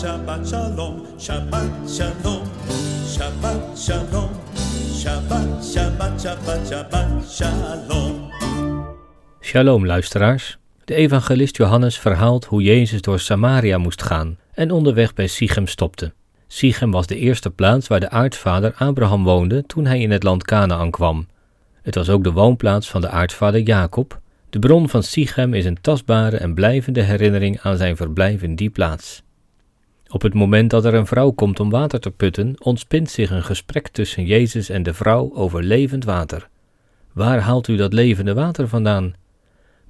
Shabbat, shalom, Shabbat shalom, Shabbat shalom, Shabbat, Shabbat, Shabbat, Shabbat shalom. Shalom luisteraars. De evangelist Johannes verhaalt hoe Jezus door Samaria moest gaan en onderweg bij Sichem stopte. Sichem was de eerste plaats waar de aartsvader Abraham woonde toen hij in het land Canaan kwam. Het was ook de woonplaats van de aartsvader Jacob. De bron van Sichem is een tastbare en blijvende herinnering aan zijn verblijf in die plaats. Op het moment dat er een vrouw komt om water te putten, ontspint zich een gesprek tussen Jezus en de vrouw over levend water. Waar haalt u dat levende water vandaan?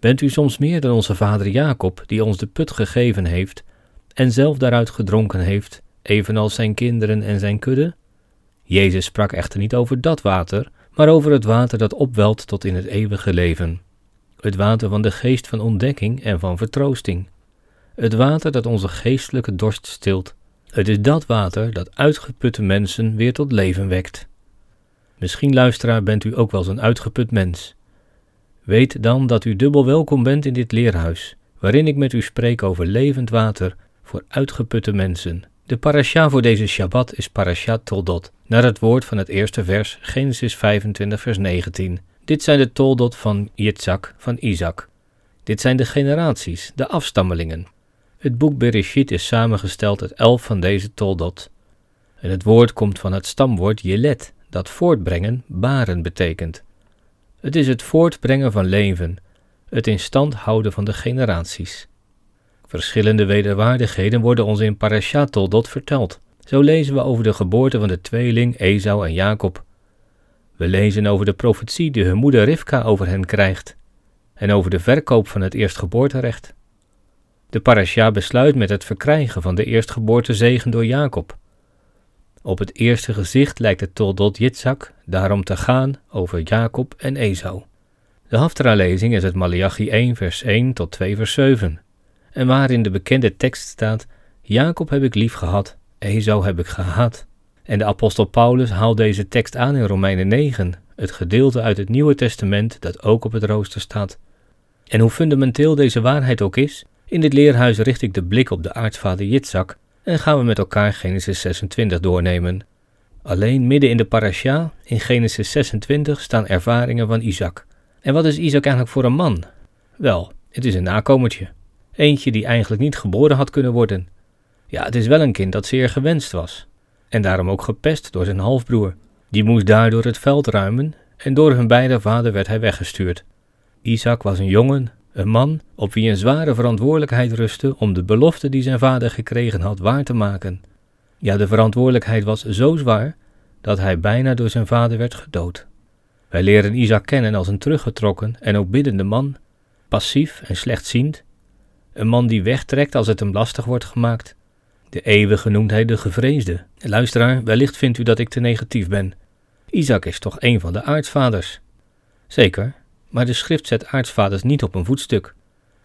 Bent u soms meer dan onze vader Jacob, die ons de put gegeven heeft en zelf daaruit gedronken heeft, evenals zijn kinderen en zijn kudde? Jezus sprak echter niet over dat water, maar over het water dat opwelt tot in het eeuwige leven. Het water van de geest van ontdekking en van vertroosting. Het water dat onze geestelijke dorst stilt. Het is dat water dat uitgeputte mensen weer tot leven wekt. Misschien, luisteraar, bent u ook wel zo'n uitgeput mens. Weet dan dat u dubbel welkom bent in dit leerhuis, waarin ik met u spreek over levend water voor uitgeputte mensen. De parasha voor deze Shabbat is parasha Toldot, naar het woord van het eerste vers, Genesis 25 vers 19. Dit zijn de Toldot van Yitzhak, van Isaac. Dit zijn de generaties, de afstammelingen. Het boek Bereshit is samengesteld uit elf van deze Toldot. En het woord komt van het stamwoord Jelet, dat voortbrengen, baren betekent. Het is het voortbrengen van leven, het in stand houden van de generaties. Verschillende wederwaardigheden worden ons in Parashat Toldot verteld. Zo lezen we over de geboorte van de tweeling Esau en Jacob. We lezen over de profetie die hun moeder Rivka over hen krijgt en over de verkoop van het eerstgeboorterecht. De parasha besluit met het verkrijgen van de eerstgeboortezegen door Jacob. Op het eerste gezicht lijkt het Toldot Yitzhak daarom te gaan over Jacob en Esau. De Haftarah-lezing is het Malachi 1 vers 1 tot 2 vers 7, en waarin de bekende tekst staat, Jacob heb ik lief gehad, Esau heb ik gehaat. En de apostel Paulus haalt deze tekst aan in Romeinen 9, het gedeelte uit het Nieuwe Testament dat ook op het rooster staat. En hoe fundamenteel deze waarheid ook is, in dit leerhuis richt ik de blik op de aartsvader Yitzhak en gaan we met elkaar Genesis 26 doornemen. Alleen midden in de parasha, in Genesis 26, staan ervaringen van Isaac. En wat is Isaac eigenlijk voor een man? Wel, het is een nakomertje. Eentje die eigenlijk niet geboren had kunnen worden. Ja, het is wel een kind dat zeer gewenst was. En daarom ook gepest door zijn halfbroer. Die moest daardoor het veld ruimen en door hun beide vader werd hij weggestuurd. Isaac was een jongen, een man op wie een zware verantwoordelijkheid rustte om de belofte die zijn vader gekregen had waar te maken. Ja, de verantwoordelijkheid was zo zwaar dat hij bijna door zijn vader werd gedood. Wij leren Isaac kennen als een teruggetrokken en ook biddende man, passief en slechtziend, een man die wegtrekt als het hem lastig wordt gemaakt. De eeuwige noemt hij de gevreesde. Luisteraar, wellicht vindt u dat ik te negatief ben. Isaac is toch een van de aartsvaders? Zeker, maar de schrift zet aartsvaders niet op een voetstuk.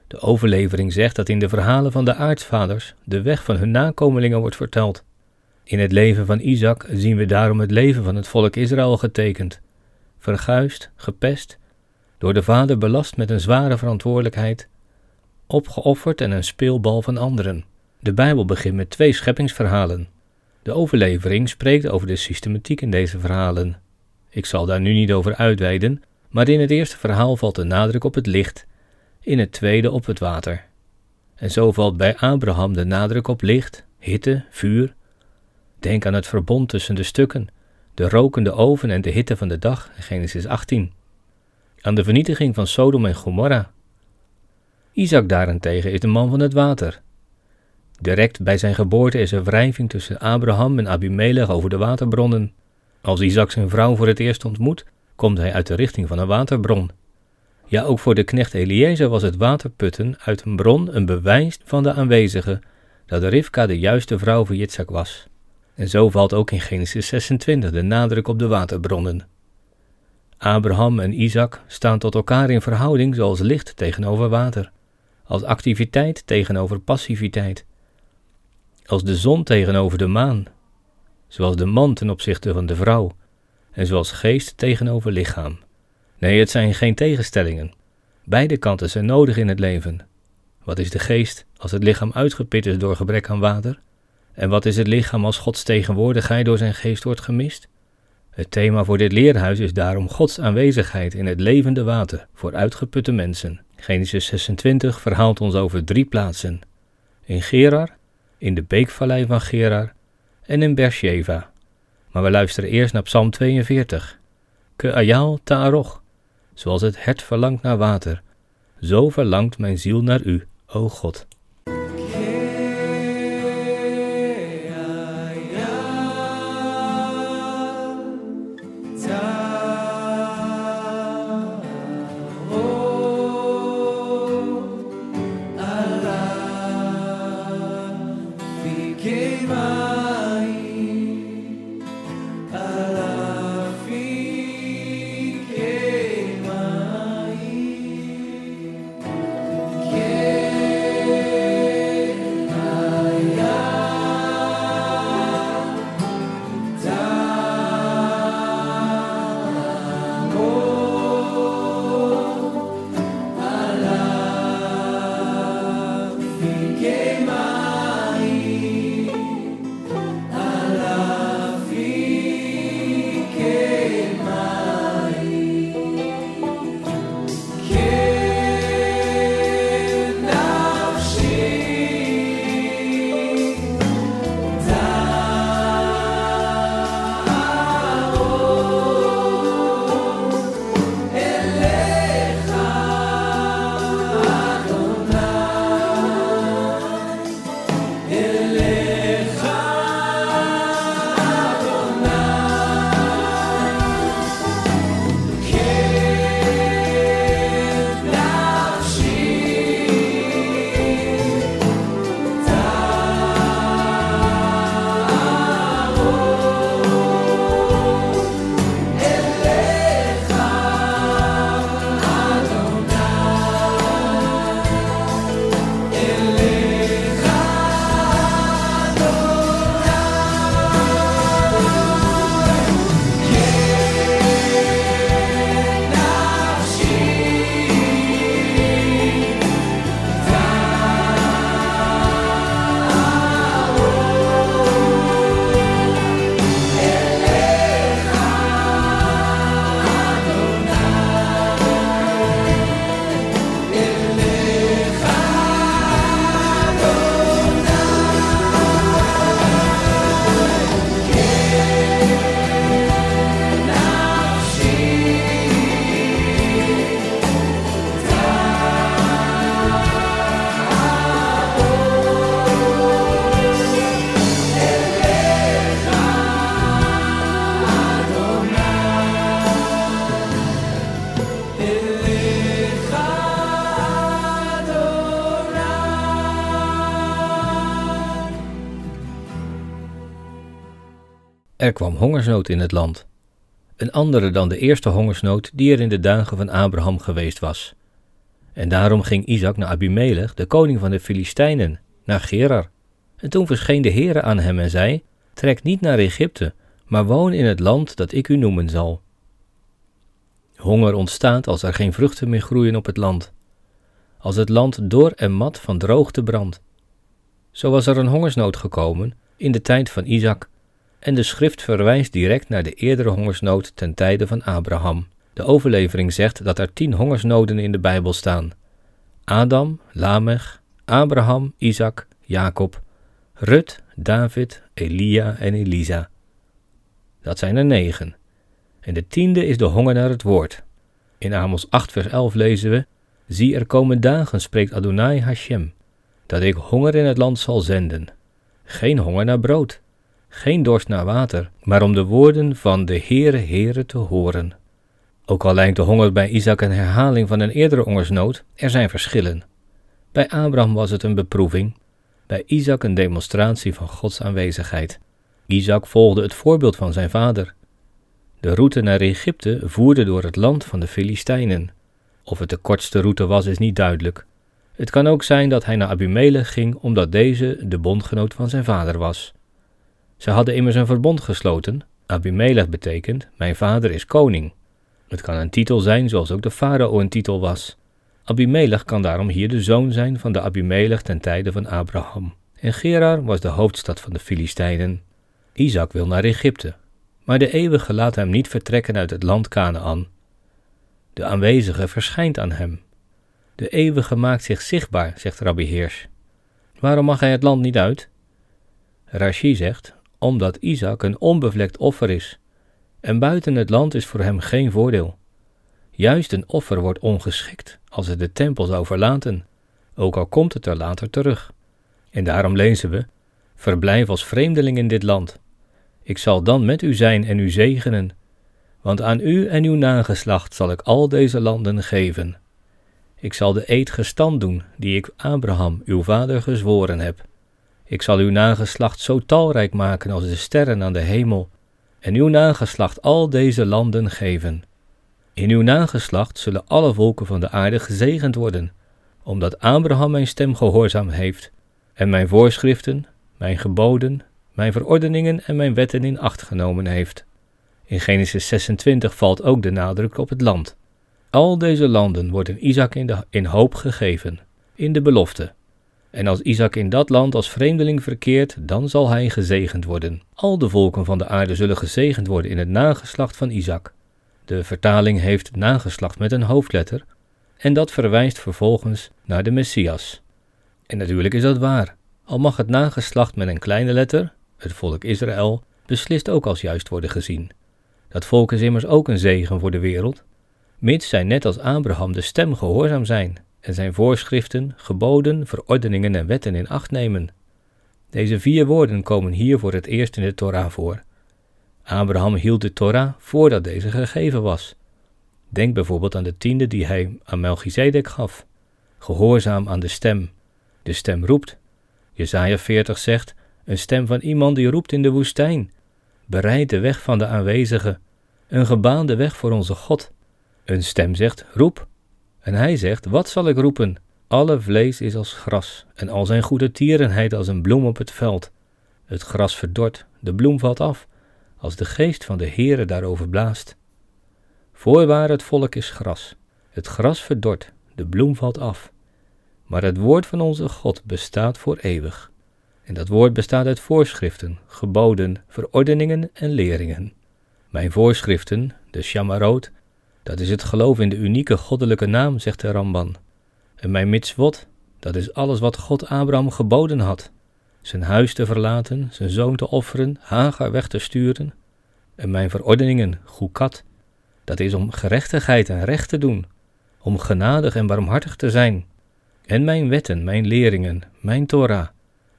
De overlevering zegt dat in de verhalen van de aartsvaders de weg van hun nakomelingen wordt verteld. In het leven van Isaac zien we daarom het leven van het volk Israël getekend. Verguist, gepest, door de vader belast met een zware verantwoordelijkheid, opgeofferd en een speelbal van anderen. De Bijbel begint met twee scheppingsverhalen. De overlevering spreekt over de systematiek in deze verhalen. Ik zal daar nu niet over uitweiden, maar in het eerste verhaal valt de nadruk op het licht, in het tweede op het water. En zo valt bij Abraham de nadruk op licht, hitte, vuur. Denk aan het verbond tussen de stukken, de rokende oven en de hitte van de dag, Genesis 18. Aan de vernietiging van Sodom en Gomorra. Isaac daarentegen is de man van het water. Direct bij zijn geboorte is er wrijving tussen Abraham en Abimelech over de waterbronnen. Als Isaac zijn vrouw voor het eerst ontmoet, komt hij uit de richting van een waterbron. Ja, ook voor de knecht Eliezer was het waterputten uit een bron een bewijs van de aanwezige dat Rivka de juiste vrouw voor Yitzhak was. En zo valt ook in Genesis 26 de nadruk op de waterbronnen. Abraham en Isaac staan tot elkaar in verhouding zoals licht tegenover water, als activiteit tegenover passiviteit, als de zon tegenover de maan, zoals de man ten opzichte van de vrouw en zoals geest tegenover lichaam. Nee, het zijn geen tegenstellingen. Beide kanten zijn nodig in het leven. Wat is de geest als het lichaam uitgeput is door gebrek aan water? En wat is het lichaam als Gods tegenwoordigheid door zijn geest wordt gemist? Het thema voor dit leerhuis is daarom Gods aanwezigheid in het levende water voor uitgeputte mensen. Genesis 26 verhaalt ons over drie plaatsen: in Gerar, in de beekvallei van Gerar en in Beersheva. Maar we luisteren eerst naar Psalm 42. Ke ayal ta'aroch, zoals het hert verlangt naar water, zo verlangt mijn ziel naar u, o God. Hongersnood in het land. Een andere dan de eerste hongersnood die er in de dagen van Abraham geweest was. En daarom ging Isaac naar Abimelech, de koning van de Filistijnen, naar Gerar. En toen verscheen de Heere aan hem en zei: Trek niet naar Egypte, maar woon in het land dat ik u noemen zal. Honger ontstaat als er geen vruchten meer groeien op het land, als het land dor en mat van droogte brandt. Zo was er een hongersnood gekomen in de tijd van Isaac en de schrift verwijst direct naar de eerdere hongersnood ten tijde van Abraham. De overlevering zegt dat er tien hongersnoden in de Bijbel staan. Adam, Lamech, Abraham, Isaac, Jacob, Rut, David, Elia en Elisa. Dat zijn er negen. En de tiende is de honger naar het woord. In Amos 8 vers 11 lezen we, Zie er komen dagen, spreekt Adonai Hashem, dat ik honger in het land zal zenden. Geen honger naar brood, geen dorst naar water, maar om de woorden van de Heere Heere te horen. Ook al lijkt de honger bij Isaac een herhaling van een eerdere hongersnood, er zijn verschillen. Bij Abraham was het een beproeving, bij Isaac een demonstratie van Gods aanwezigheid. Isaac volgde het voorbeeld van zijn vader. De route naar Egypte voerde door het land van de Filistijnen. Of het de kortste route was, is niet duidelijk. Het kan ook zijn dat hij naar Abimelech ging omdat deze de bondgenoot van zijn vader was. Ze hadden immers een verbond gesloten. Abimelech betekent: Mijn vader is koning. Het kan een titel zijn zoals ook de farao een titel was. Abimelech kan daarom hier de zoon zijn van de Abimelech ten tijde van Abraham. En Gerar was de hoofdstad van de Filistijnen. Isaac wil naar Egypte, maar de eeuwige laat hem niet vertrekken uit het land Canaan. De aanwezige verschijnt aan hem. De eeuwige maakt zich zichtbaar, zegt Rabbi Heers. Waarom mag hij het land niet uit? Rashi zegt, omdat Isaac een onbevlekt offer is, en buiten het land is voor hem geen voordeel. Juist een offer wordt ongeschikt als het de tempel zou verlaten, ook al komt het er later terug. En daarom lezen we: Verblijf als vreemdeling in dit land. Ik zal dan met u zijn en u zegenen, want aan u en uw nageslacht zal ik al deze landen geven. Ik zal de eed gestand doen die ik Abraham, uw vader, gezworen heb. Ik zal uw nageslacht zo talrijk maken als de sterren aan de hemel, en uw nageslacht al deze landen geven. In uw nageslacht zullen alle volken van de aarde gezegend worden, omdat Abraham mijn stem gehoorzaam heeft en mijn voorschriften, mijn geboden, mijn verordeningen en mijn wetten in acht genomen heeft. In Genesis 26 valt ook de nadruk op het land. Al deze landen worden Isaac in, de, in hoop gegeven, in de belofte. En als Isaac in dat land als vreemdeling verkeert, dan zal hij gezegend worden. Al de volken van de aarde zullen gezegend worden in het nageslacht van Isaac. De vertaling heeft nageslacht met een hoofdletter, en dat verwijst vervolgens naar de Messias. En natuurlijk is dat waar. Al mag het nageslacht met een kleine letter, het volk Israël, beslist ook als juist worden gezien. Dat volk is immers ook een zegen voor de wereld, mits zij net als Abraham de stem gehoorzaam zijn en zijn voorschriften, geboden, verordeningen en wetten in acht nemen. Deze vier woorden komen hier voor het eerst in de Torah voor. Abraham hield de Torah voordat deze gegeven was. Denk bijvoorbeeld aan de tiende die hij aan Melchizedek gaf. Gehoorzaam aan de stem. De stem roept. Jesaja 40 zegt, een stem van iemand die roept in de woestijn. Bereid de weg van de aanwezige. Een gebaande weg voor onze God. Een stem zegt, roep. En hij zegt, wat zal ik roepen? Alle vlees is als gras, en al zijn goede tierenheid als een bloem op het veld. Het gras verdort, de bloem valt af, als de geest van de Heere daarover blaast. Voorwaar het volk is gras, het gras verdort, de bloem valt af. Maar het woord van onze God bestaat voor eeuwig. En dat woord bestaat uit voorschriften, geboden, verordeningen en leringen. Mijn voorschriften, de Shamarot, dat is het geloof in de unieke goddelijke naam, zegt de Ramban. En mijn mitzvot, dat is alles wat God Abraham geboden had. Zijn huis te verlaten, zijn zoon te offeren, Hagar weg te sturen. En mijn verordeningen, goekat, dat is om gerechtigheid en recht te doen, om genadig en barmhartig te zijn. En mijn wetten, mijn leringen, mijn Torah,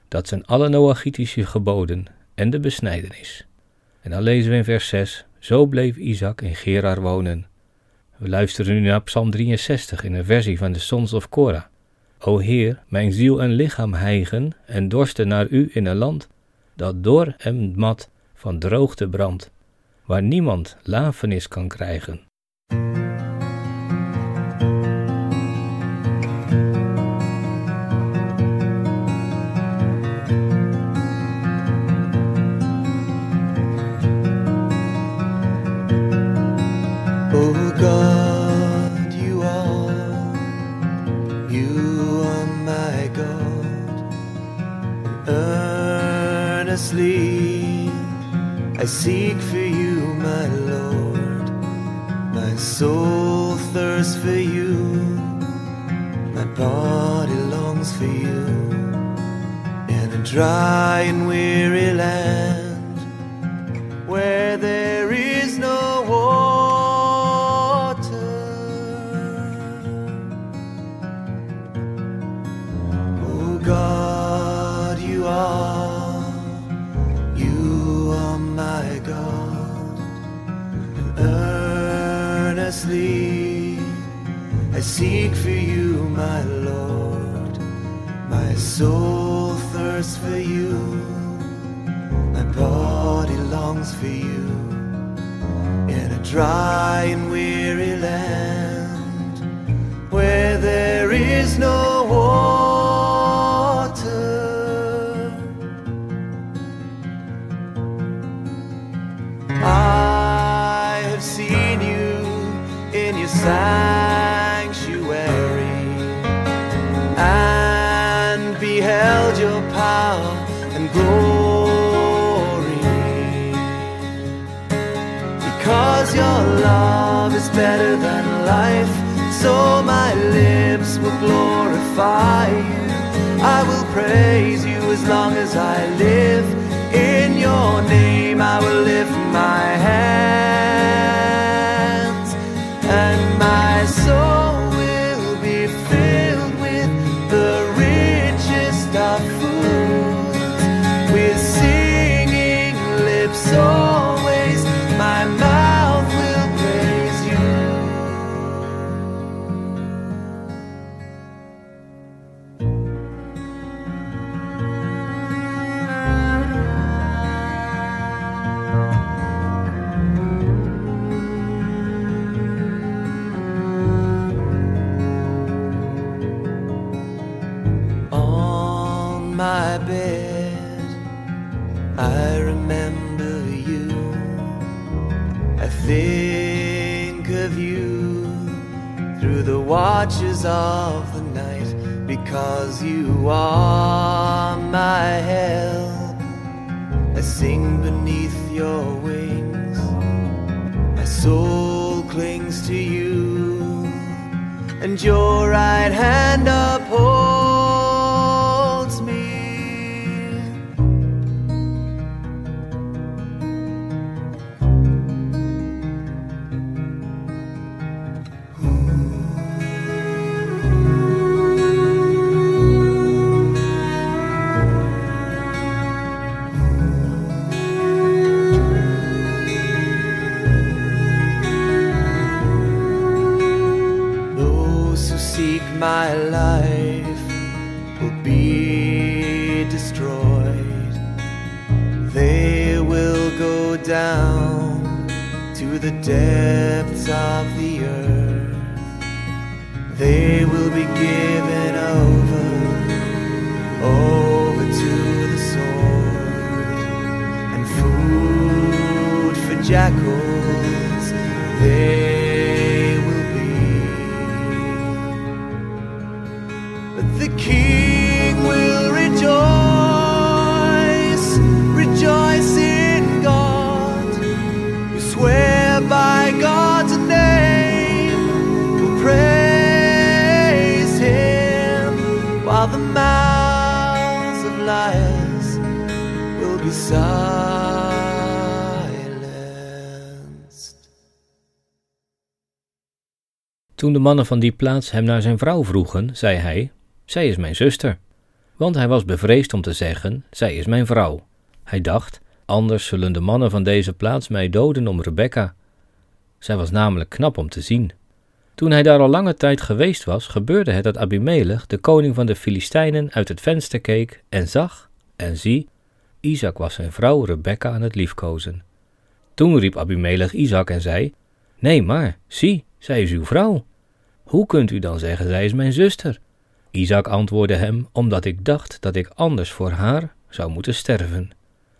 dat zijn alle Noachitische geboden en de besnijdenis. En dan lezen we in vers 6, zo bleef Isaac in Gerar wonen. We luisteren nu naar Psalm 63 in een versie van de Sons of Korah. O Heer, mijn ziel en lichaam hijgen en dorsten naar u in een land dat door en mat van droogte brandt, waar niemand lafenis kan krijgen. Seek for you, my Lord. My soul thirsts for you, my body longs for you. In a dry so my lips will glorify you. I will praise you as long as I live. In your name I will lift my hands, bed. I remember you. I think of you through the watches of the night because you are my help. I sing beneath your wings. My soul clings to you, and your right hand upholds to the depths of the earth. They will be given mannen van die plaats hem naar zijn vrouw vroegen, zei hij: Zij is mijn zuster. Want hij was bevreesd om te zeggen: Zij is mijn vrouw. Hij dacht: Anders zullen de mannen van deze plaats mij doden om Rebecca. Zij was namelijk knap om te zien. Toen hij daar al lange tijd geweest was, gebeurde het dat Abimelech, de koning van de Filistijnen, uit het venster keek en zag, en zie, Isaac was zijn vrouw Rebecca aan het liefkozen. Toen riep Abimelech Isaac en zei: Nee, maar, zie, zij is uw vrouw. Hoe kunt u dan zeggen, zij is mijn zuster? Isaac antwoordde hem, omdat ik dacht dat ik anders voor haar zou moeten sterven.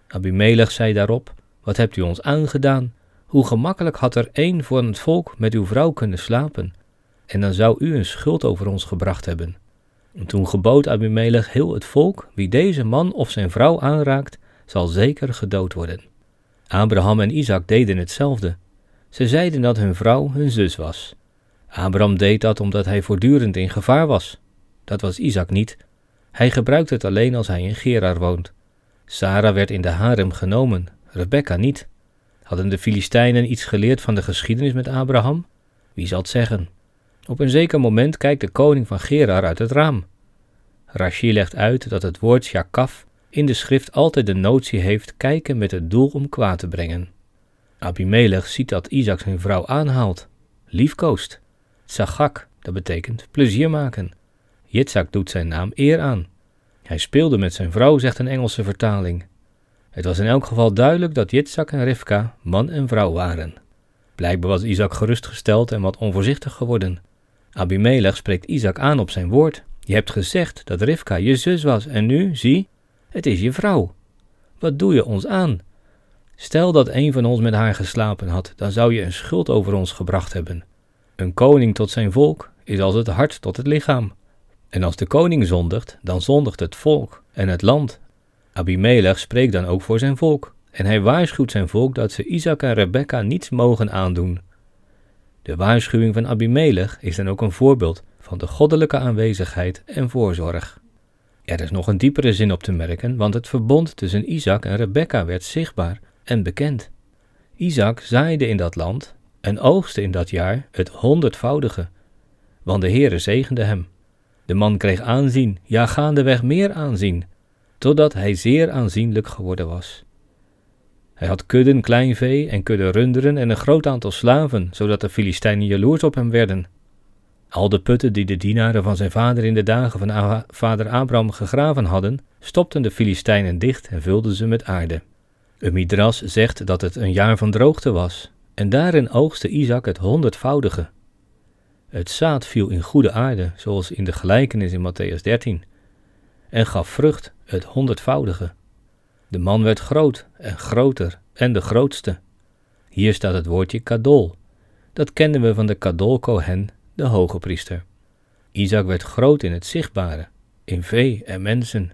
Abimelech zei daarop, wat hebt u ons aangedaan? Hoe gemakkelijk had er één voor het volk met uw vrouw kunnen slapen? En dan zou u een schuld over ons gebracht hebben. En toen gebood Abimelech heel het volk, wie deze man of zijn vrouw aanraakt, zal zeker gedood worden. Abraham en Isaac deden hetzelfde. Ze zeiden dat hun vrouw hun zus was. Abraham deed dat omdat hij voortdurend in gevaar was. Dat was Isaac niet. Hij gebruikte het alleen als hij in Gerar woont. Sarah werd in de harem genomen, Rebecca niet. Hadden de Filistijnen iets geleerd van de geschiedenis met Abraham? Wie zal het zeggen? Op een zeker moment kijkt de koning van Gerar uit het raam. Rashi legt uit dat het woord Shakaf in de schrift altijd de notie heeft kijken met het doel om kwaad te brengen. Abimelech ziet dat Isaac zijn vrouw aanhaalt, liefkoost. Sagak, dat betekent plezier maken. Yitzhak doet zijn naam eer aan. Hij speelde met zijn vrouw, zegt een Engelse vertaling. Het was in elk geval duidelijk dat Yitzhak en Rivka man en vrouw waren. Blijkbaar was Isaac gerustgesteld en wat onvoorzichtig geworden. Abimelech spreekt Isaac aan op zijn woord. Je hebt gezegd dat Rivka je zus was en nu, zie, het is je vrouw. Wat doe je ons aan? Stel dat een van ons met haar geslapen had, dan zou je een schuld over ons gebracht hebben. Een koning tot zijn volk is als het hart tot het lichaam. En als de koning zondigt, dan zondigt het volk en het land. Abimelech spreekt dan ook voor zijn volk. En hij waarschuwt zijn volk dat ze Isaac en Rebekka niets mogen aandoen. De waarschuwing van Abimelech is dan ook een voorbeeld van de goddelijke aanwezigheid en voorzorg. Er is nog een diepere zin op te merken, want het verbond tussen Isaac en Rebekka werd zichtbaar en bekend. Isaac zaaide in dat land en oogste in dat jaar het honderdvoudige, want de Heere zegende hem. De man kreeg aanzien, ja gaandeweg meer aanzien, totdat hij zeer aanzienlijk geworden was. Hij had kudden kleinvee en kudde runderen en een groot aantal slaven, zodat de Filistijnen jaloers op hem werden. Al de putten die de dienaren van zijn vader in de dagen van vader Abraham gegraven hadden, stopten de Filistijnen dicht en vulden ze met aarde. Een midras zegt dat het een jaar van droogte was, en daarin oogste Isaac het honderdvoudige. Het zaad viel in goede aarde, zoals in de gelijkenis in Matthäus 13, en gaf vrucht, het honderdvoudige. De man werd groot en groter en de grootste. Hier staat het woordje kadol. Dat kennen we van de kadol Kohen, de hoge priester. Isaac werd groot in het zichtbare, in vee en mensen.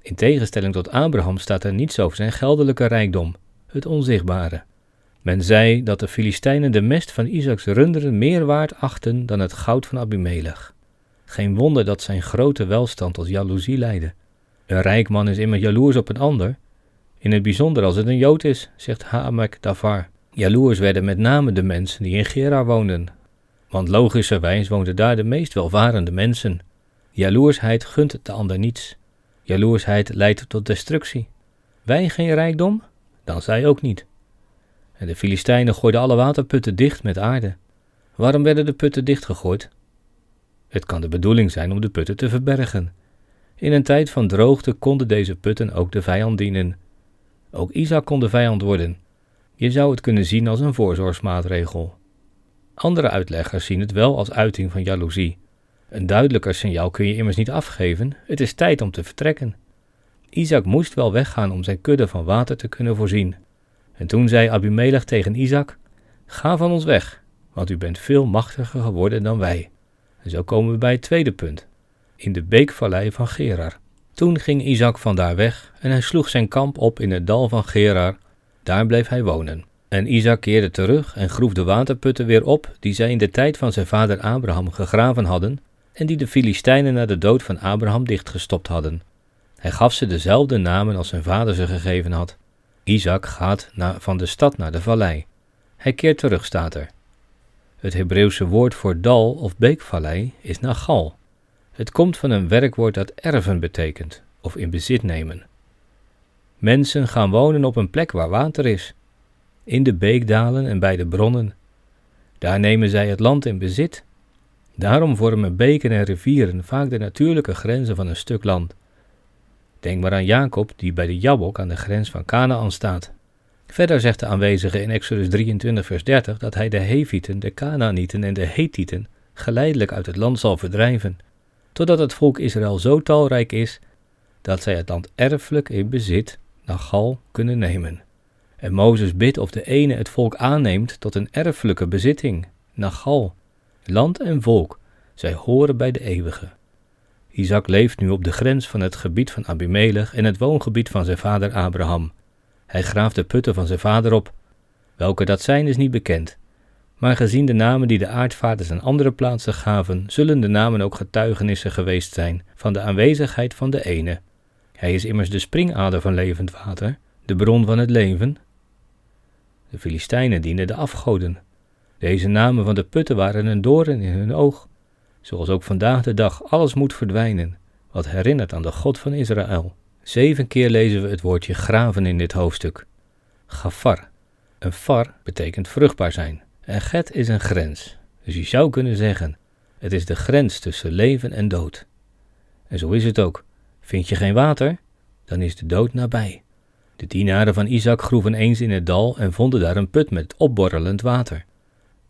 In tegenstelling tot Abraham staat er niets over zijn geldelijke rijkdom, het onzichtbare. Men zei dat de Filistijnen de mest van Isaacs runderen meer waard achten dan het goud van Abimelech. Geen wonder dat zijn grote welstand tot jaloezie leidde. Een rijk man is immer jaloers op een ander, in het bijzonder als het een Jood is, zegt Haamek Davar. Jaloers werden met name de mensen die in Gerar woonden, want logischerwijs woonden daar de meest welvarende mensen. Jaloersheid gunt de ander niets. Jaloersheid leidt tot destructie. Wij geen rijkdom? Dan zij ook niet. En de Filistijnen gooiden alle waterputten dicht met aarde. Waarom werden de putten dichtgegooid? Het kan de bedoeling zijn om de putten te verbergen. In een tijd van droogte konden deze putten ook de vijand dienen. Ook Isaac kon de vijand worden. Je zou het kunnen zien als een voorzorgsmaatregel. Andere uitleggers zien het wel als uiting van jaloezie. Een duidelijker signaal kun je immers niet afgeven, het is tijd om te vertrekken. Isaac moest wel weggaan om zijn kudde van water te kunnen voorzien. En toen zei Abimelech tegen Isaac: Ga van ons weg, want u bent veel machtiger geworden dan wij. En zo komen we bij het tweede punt, in de beekvallei van Gerar. Toen ging Isaac vandaar weg en hij sloeg zijn kamp op in het dal van Gerar. Daar bleef hij wonen. En Isaac keerde terug en groef de waterputten weer op die zij in de tijd van zijn vader Abraham gegraven hadden en die de Filistijnen na de dood van Abraham dichtgestopt hadden. Hij gaf ze dezelfde namen als zijn vader ze gegeven had. Isaac gaat van de stad naar de vallei. Hij keert terug, staat er. Het Hebreeuwse woord voor dal of beekvallei is nagal. Het komt van een werkwoord dat erven betekent, of in bezit nemen. Mensen gaan wonen op een plek waar water is, in de beekdalen en bij de bronnen. Daar nemen zij het land in bezit. Daarom vormen beken en rivieren vaak de natuurlijke grenzen van een stuk land. Denk maar aan Jacob, die bij de Jabok aan de grens van Canaan staat. Verder zegt de aanwezige in Exodus 23, vers 30 dat hij de Hevieten, de Canaanieten en de Hethieten geleidelijk uit het land zal verdrijven, totdat het volk Israël zo talrijk is dat zij het land erfelijk in bezit naar Gal kunnen nemen. En Mozes bidt of de ene het volk aanneemt tot een erfelijke bezitting, naar Gal. Land en volk, zij horen bij de eeuwige. Isaac leeft nu op de grens van het gebied van Abimelech en het woongebied van zijn vader Abraham. Hij graaft de putten van zijn vader op. Welke dat zijn is niet bekend. Maar gezien de namen die de aardvaders aan andere plaatsen gaven, zullen de namen ook getuigenissen geweest zijn van de aanwezigheid van de ene. Hij is immers de springader van levend water, de bron van het leven. De Filistijnen dienden de afgoden. Deze namen van de putten waren een doorn in hun oog zoals ook vandaag de dag alles moet verdwijnen, wat herinnert aan de God van Israël. Zeven keer lezen we het woordje graven in dit hoofdstuk. Gafar. Een far betekent vruchtbaar zijn. En get is een grens. Dus je zou kunnen zeggen, het is de grens tussen leven en dood. En zo is het ook. Vind je geen water, dan is de dood nabij. De dienaren van Isaac groeven eens in het dal en vonden daar een put met opborrelend water.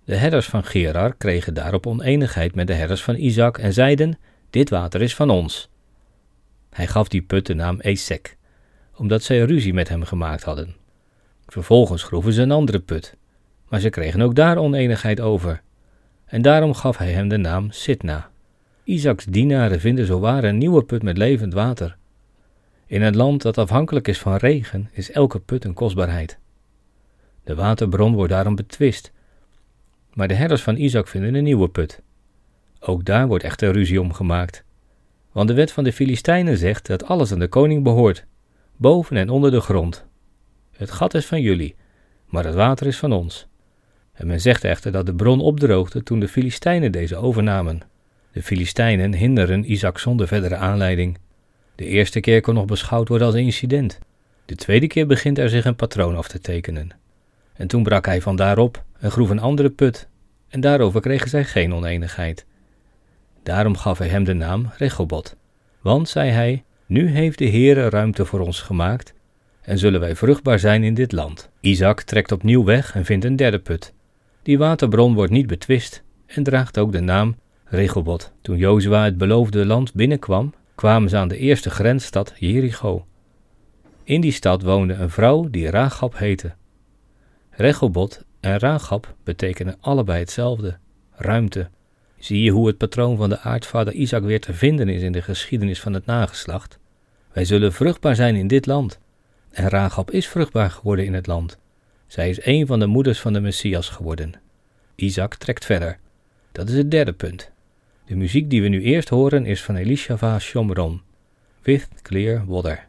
De herders van Gerar kregen daarop oneenigheid met de herders van Isaac en zeiden: Dit water is van ons. Hij gaf die put de naam Esek, omdat zij ruzie met hem gemaakt hadden. Vervolgens groeven ze een andere put, maar ze kregen ook daar oneenigheid over. En daarom gaf hij hem de naam Sitna. Isaacs dienaren vinden zowaar een nieuwe put met levend water. In een land dat afhankelijk is van regen, is elke put een kostbaarheid. De waterbron wordt daarom betwist. Maar de herders van Isaac vinden een nieuwe put. Ook daar wordt echter ruzie om gemaakt. Want de wet van de Filistijnen zegt dat alles aan de koning behoort, boven en onder de grond. Het gat is van jullie, maar het water is van ons. En men zegt echter dat de bron opdroogde toen de Filistijnen deze overnamen. De Filistijnen hinderen Isaac zonder verdere aanleiding. De eerste keer kon nog beschouwd worden als een incident. De tweede keer begint er zich een patroon af te tekenen. En toen brak hij van daarop en groef een andere put, en daarover kregen zij geen oneenigheid. Daarom gaf hij hem de naam Rechobot. Want, zei hij, nu heeft de Heere ruimte voor ons gemaakt, en zullen wij vruchtbaar zijn in dit land. Isaac trekt opnieuw weg en vindt een derde put. Die waterbron wordt niet betwist en draagt ook de naam Rechobot. Toen Jozua het beloofde land binnenkwam, kwamen ze aan de eerste grensstad Jericho. In die stad woonde een vrouw die Ragab heette. Rechobot en Ragab betekenen allebei hetzelfde: ruimte. Zie je hoe het patroon van de aardvader Isaac weer te vinden is in de geschiedenis van het nageslacht? Wij zullen vruchtbaar zijn in dit land. En Ragab is vruchtbaar geworden in het land. Zij is een van de moeders van de Messias geworden. Isaac trekt verder. Dat is het derde punt. De muziek die we nu eerst horen is van Elishava Shomron, With Clear Water.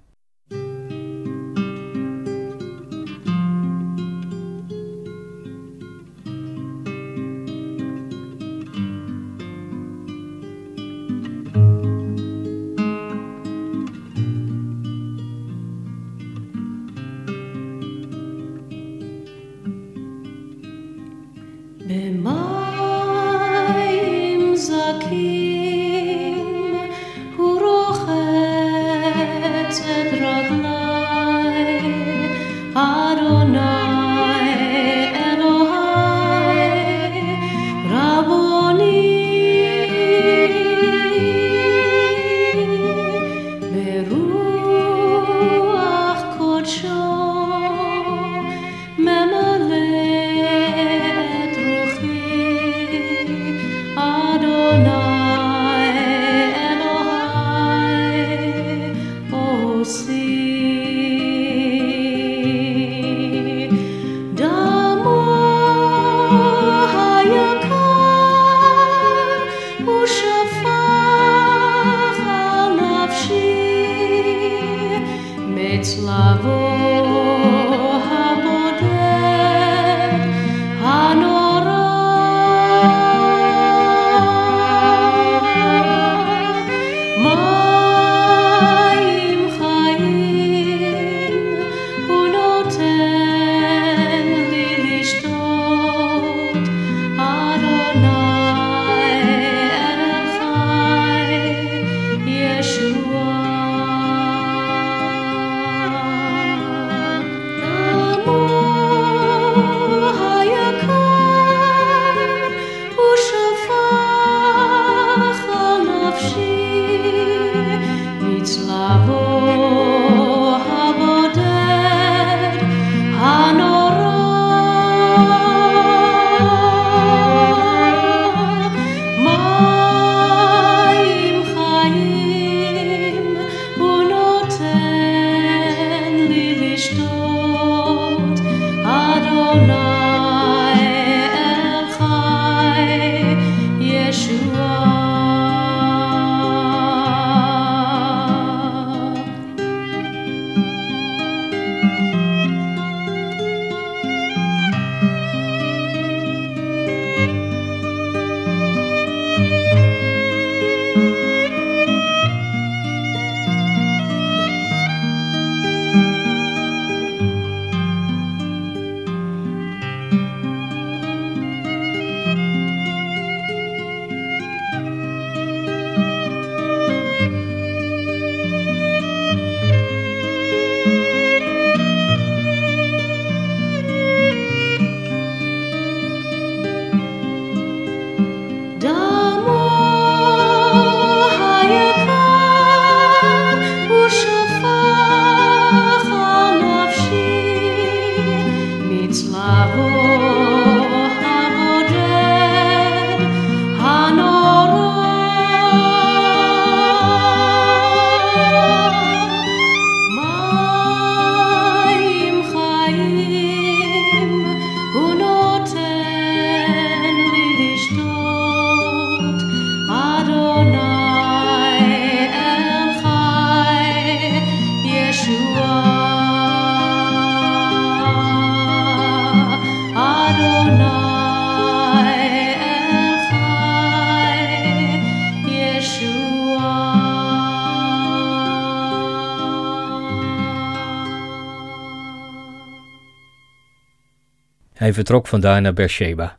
Vertrok vandaar naar Beersheba.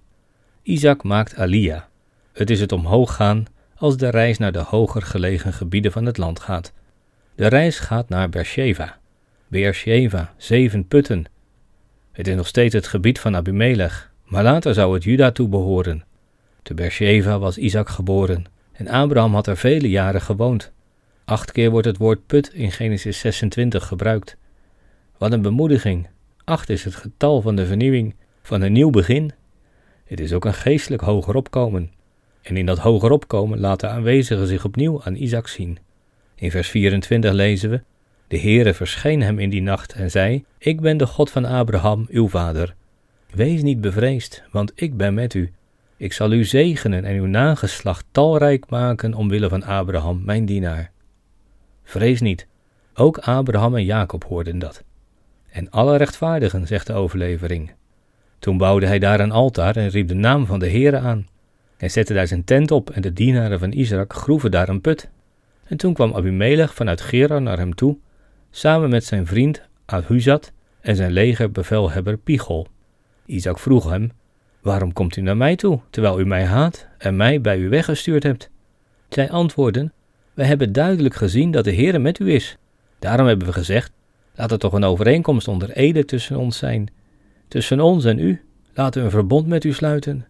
Isaac maakt Alia. Het is het omhoog gaan als de reis naar de hoger gelegen gebieden van het land gaat. De reis gaat naar Beersheba. Beersheba, zeven putten. Het is nog steeds het gebied van Abimelech, maar later zou het Juda toebehoren. Te Beersheba was Isaac geboren en Abraham had er vele jaren gewoond. Acht keer wordt het woord put in Genesis 26 gebruikt. Wat een bemoediging. Acht is het getal van de vernieuwing, van een nieuw begin. Het is ook een geestelijk hoger opkomen. En in dat hoger opkomen laat de zich opnieuw aan Isaac zien. In vers 24 lezen we: De Heere verscheen hem in die nacht en zei: Ik ben de God van Abraham, uw vader. Wees niet bevreesd, want ik ben met u. Ik zal u zegenen en uw nageslacht talrijk maken omwille van Abraham, mijn dienaar. Vrees niet, ook Abraham en Jacob hoorden dat. En alle rechtvaardigen, zegt de overlevering. Toen bouwde hij daar een altaar en riep de naam van de Heere aan. Hij zette daar zijn tent op en de dienaren van Isaac groeven daar een put. En toen kwam Abimelech vanuit Gerar naar hem toe, samen met zijn vriend Ahuzat en zijn legerbevelhebber Pichol. Isaac vroeg hem, waarom komt u naar mij toe, terwijl u mij haat en mij bij u weggestuurd hebt? Zij antwoordden, wij hebben duidelijk gezien dat de Heere met u is. Daarom hebben we gezegd, laat er toch een overeenkomst onder ede tussen ons zijn. Tussen ons en u, laten we een verbond met u sluiten.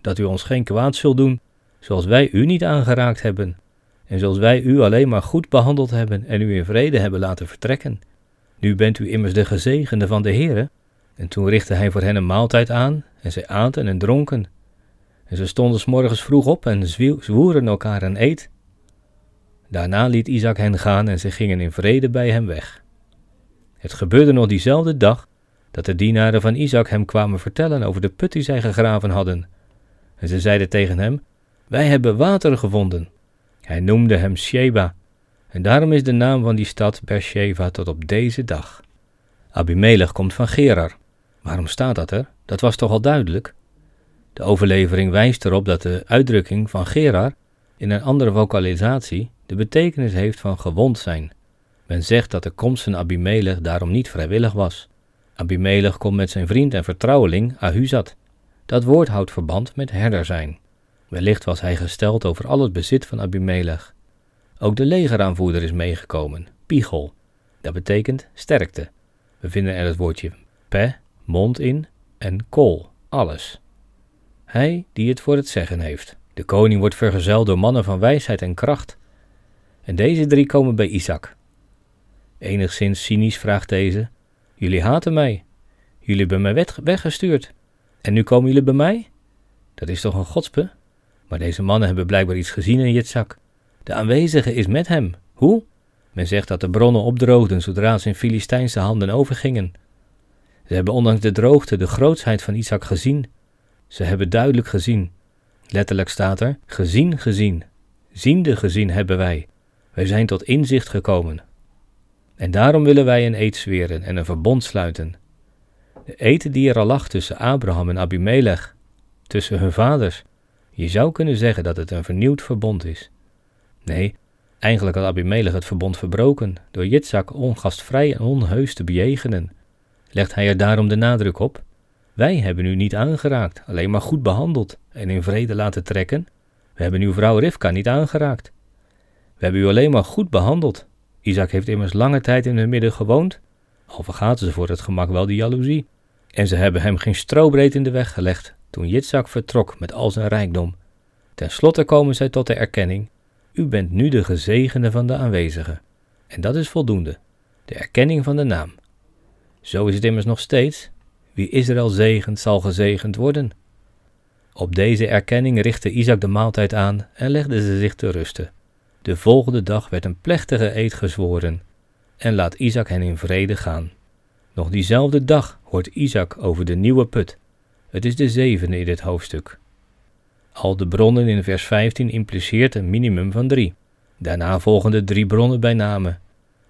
Dat u ons geen kwaad zult doen, zoals wij u niet aangeraakt hebben. En zoals wij u alleen maar goed behandeld hebben en u in vrede hebben laten vertrekken. Nu bent u immers de gezegende van de Heere. En toen richtte hij voor hen een maaltijd aan, en zij aten en dronken. En ze stonden s morgens vroeg op en zwoeren elkaar een eed. Daarna liet Isaac hen gaan en ze gingen in vrede bij hem weg. Het gebeurde nog diezelfde dag dat de dienaren van Isaac hem kwamen vertellen over de put die zij gegraven hadden. En ze zeiden tegen hem: Wij hebben water gevonden. Hij noemde hem Sheba, en daarom is de naam van die stad Beersheba tot op deze dag. Abimelech komt van Gerar. Waarom staat dat er? Dat was toch al duidelijk? De overlevering wijst erop dat de uitdrukking van Gerar in een andere vocalisatie de betekenis heeft van gewond zijn. Men zegt dat de komst van Abimelech daarom niet vrijwillig was. Abimelech komt met zijn vriend en vertrouweling Ahuzat. Dat woord houdt verband met herder zijn. Wellicht was hij gesteld over al het bezit van Abimelech. Ook de legeraanvoerder is meegekomen, Pichol. Dat betekent sterkte. We vinden er het woordje pe, mond in, en kol, alles. Hij die het voor het zeggen heeft. De koning wordt vergezeld door mannen van wijsheid en kracht. En deze drie komen bij Isaac. Enigszins cynisch vraagt deze: Jullie haten mij. Jullie hebben mij weggestuurd. En nu komen jullie bij mij? Dat is toch een godspe? Maar deze mannen hebben blijkbaar iets gezien in Jitzak. De aanwezige is met hem. Hoe? Men zegt dat de bronnen opdroogden zodra ze in Filistijnse handen overgingen. Ze hebben ondanks de droogte de grootsheid van Isaac gezien. Ze hebben duidelijk gezien. Letterlijk staat er: gezien, gezien. Ziende gezien hebben wij. Wij zijn tot inzicht gekomen. En daarom willen wij een eed zweren en een verbond sluiten. De eed die er al lag tussen Abraham en Abimelech, tussen hun vaders. Je zou kunnen zeggen dat het een vernieuwd verbond is. Nee, eigenlijk had Abimelech het verbond verbroken door Jitzak ongastvrij en onheus te bejegenen. Legt hij er daarom de nadruk op? Wij hebben u niet aangeraakt, alleen maar goed behandeld en in vrede laten trekken. We hebben uw vrouw Rivka niet aangeraakt. We hebben u alleen maar goed behandeld. Isaac heeft immers lange tijd in hun midden gewoond, al vergaten ze voor het gemak wel de jaloezie. En ze hebben hem geen strobreed in de weg gelegd toen Yitzhak vertrok met al zijn rijkdom. Ten slotte komen zij tot de erkenning: U bent nu de gezegende van de aanwezigen. En dat is voldoende, de erkenning van de naam. Zo is het immers nog steeds: wie Israël zegent, zal gezegend worden. Op deze erkenning richtte Isaac de maaltijd aan en legde ze zich te rusten. De volgende dag werd een plechtige eed gezworen en laat Isaac hen in vrede gaan. Nog diezelfde dag hoort Isaac over de nieuwe put. Het is de zevende in dit hoofdstuk. Al de bronnen in vers 15 impliceert een minimum van drie. Daarna volgen de drie bronnen bij namen.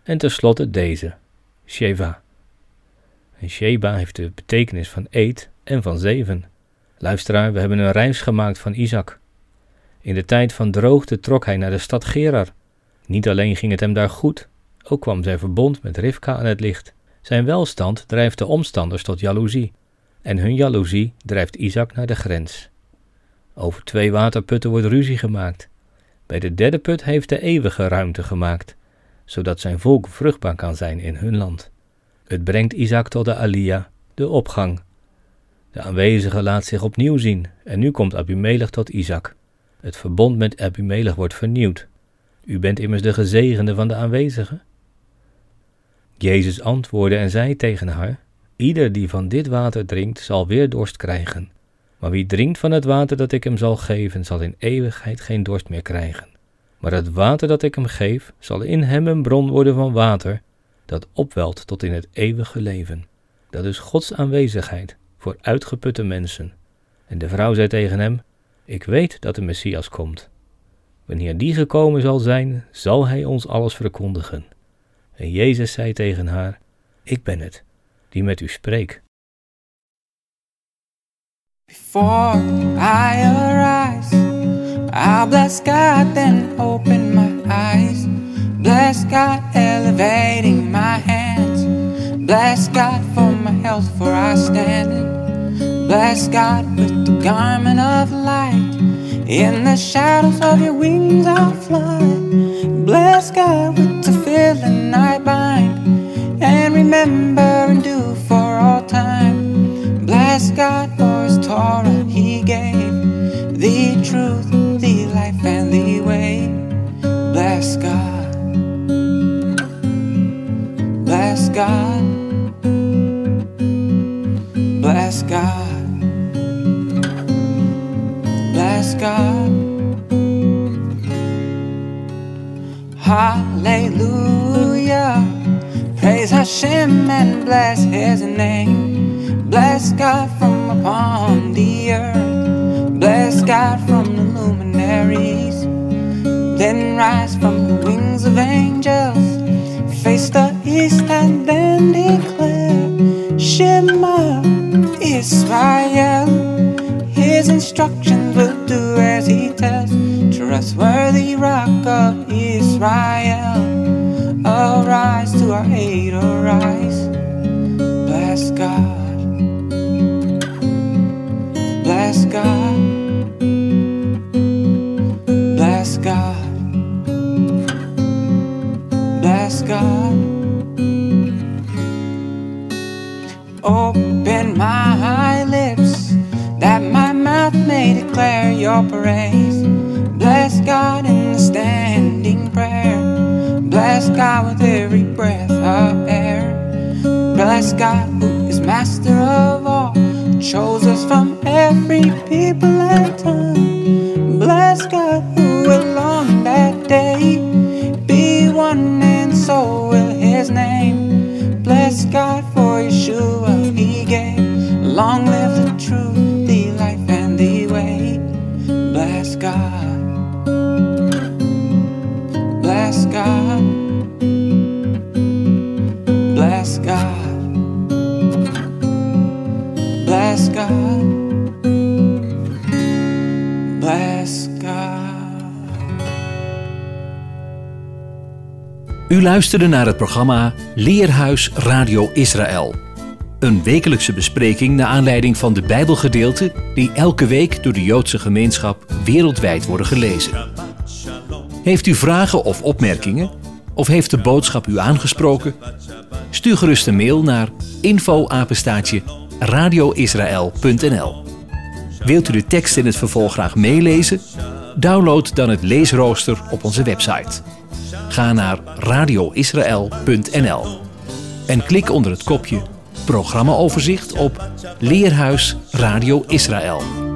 En tenslotte deze, Sheva. En Sheba heeft de betekenis van eed en van zeven. Luisteraar, we hebben een reis gemaakt van Isaac. In de tijd van droogte trok hij naar de stad Gerar. Niet alleen ging het hem daar goed, ook kwam zijn verbond met Rivka aan het licht. Zijn welstand drijft de omstanders tot jaloezie. en hun jaloezie drijft Isaac naar de grens. Over twee waterputten wordt ruzie gemaakt. Bij de derde put heeft de eeuwige ruimte gemaakt, zodat zijn volk vruchtbaar kan zijn in hun land. Het brengt Isaac tot de Aliyah, de opgang. De aanwezige laat zich opnieuw zien en nu komt Abimelech tot Isaac. Het verbond met Abimelech wordt vernieuwd. U bent immers de gezegende van de aanwezigen. Jezus antwoordde en zei tegen haar: Ieder die van dit water drinkt, zal weer dorst krijgen. Maar wie drinkt van het water dat ik hem zal geven, zal in eeuwigheid geen dorst meer krijgen. Maar het water dat ik hem geef, zal in hem een bron worden van water, dat opwelt tot in het eeuwige leven. Dat is Gods aanwezigheid voor uitgeputte mensen. En de vrouw zei tegen hem: Ik weet dat de Messias komt. Wanneer die gekomen zal zijn, zal hij ons alles verkondigen. En Jezus zei tegen haar: Ik ben het, die met u spreekt. Before I arise, I'll bless God, then open my eyes. Bless God, elevating my hands. Bless God for my health, for I stand. Bless God with the garment of light. In the shadows of your wings I'll fly. Bless God with the feeling I bind. And remember and do for all time. Bless God for his Torah he gave. The truth, the life, and the way. Bless God. Bless God. Bless God. Hallelujah. Praise Hashem and bless his name. Bless God from upon the earth. Bless God from the luminaries. Then rise from the wings of angels. Face the east and then declare Shema Israel. His instructions will do as he tells. Trustworthy rock of Israel. Arise to our aid, arise. Bless God. Bless God. Bless God. Bless God. Open my lips that my mouth may declare your praise. God in the standing prayer. Bless God with every breath of air. Bless God who is master of all. Chose us from every people and tongue. Bless God who will that day be one and so will his name. Bless God for Yeshua he gave. Long live U luisterde naar het programma Leerhuis Radio Israël. Een wekelijkse bespreking naar aanleiding van de Bijbelgedeelten die elke week door de Joodse gemeenschap wereldwijd worden gelezen. Heeft u vragen of opmerkingen? Of heeft de boodschap u aangesproken? Stuur gerust een mail naar info-apenstaatje radioisrael.nl Wilt u de tekst in het vervolg graag meelezen? Download dan het leesrooster op onze website. Ga naar radioisrael.nl en klik onder het kopje Programmaoverzicht op Leerhuis Radio Israël.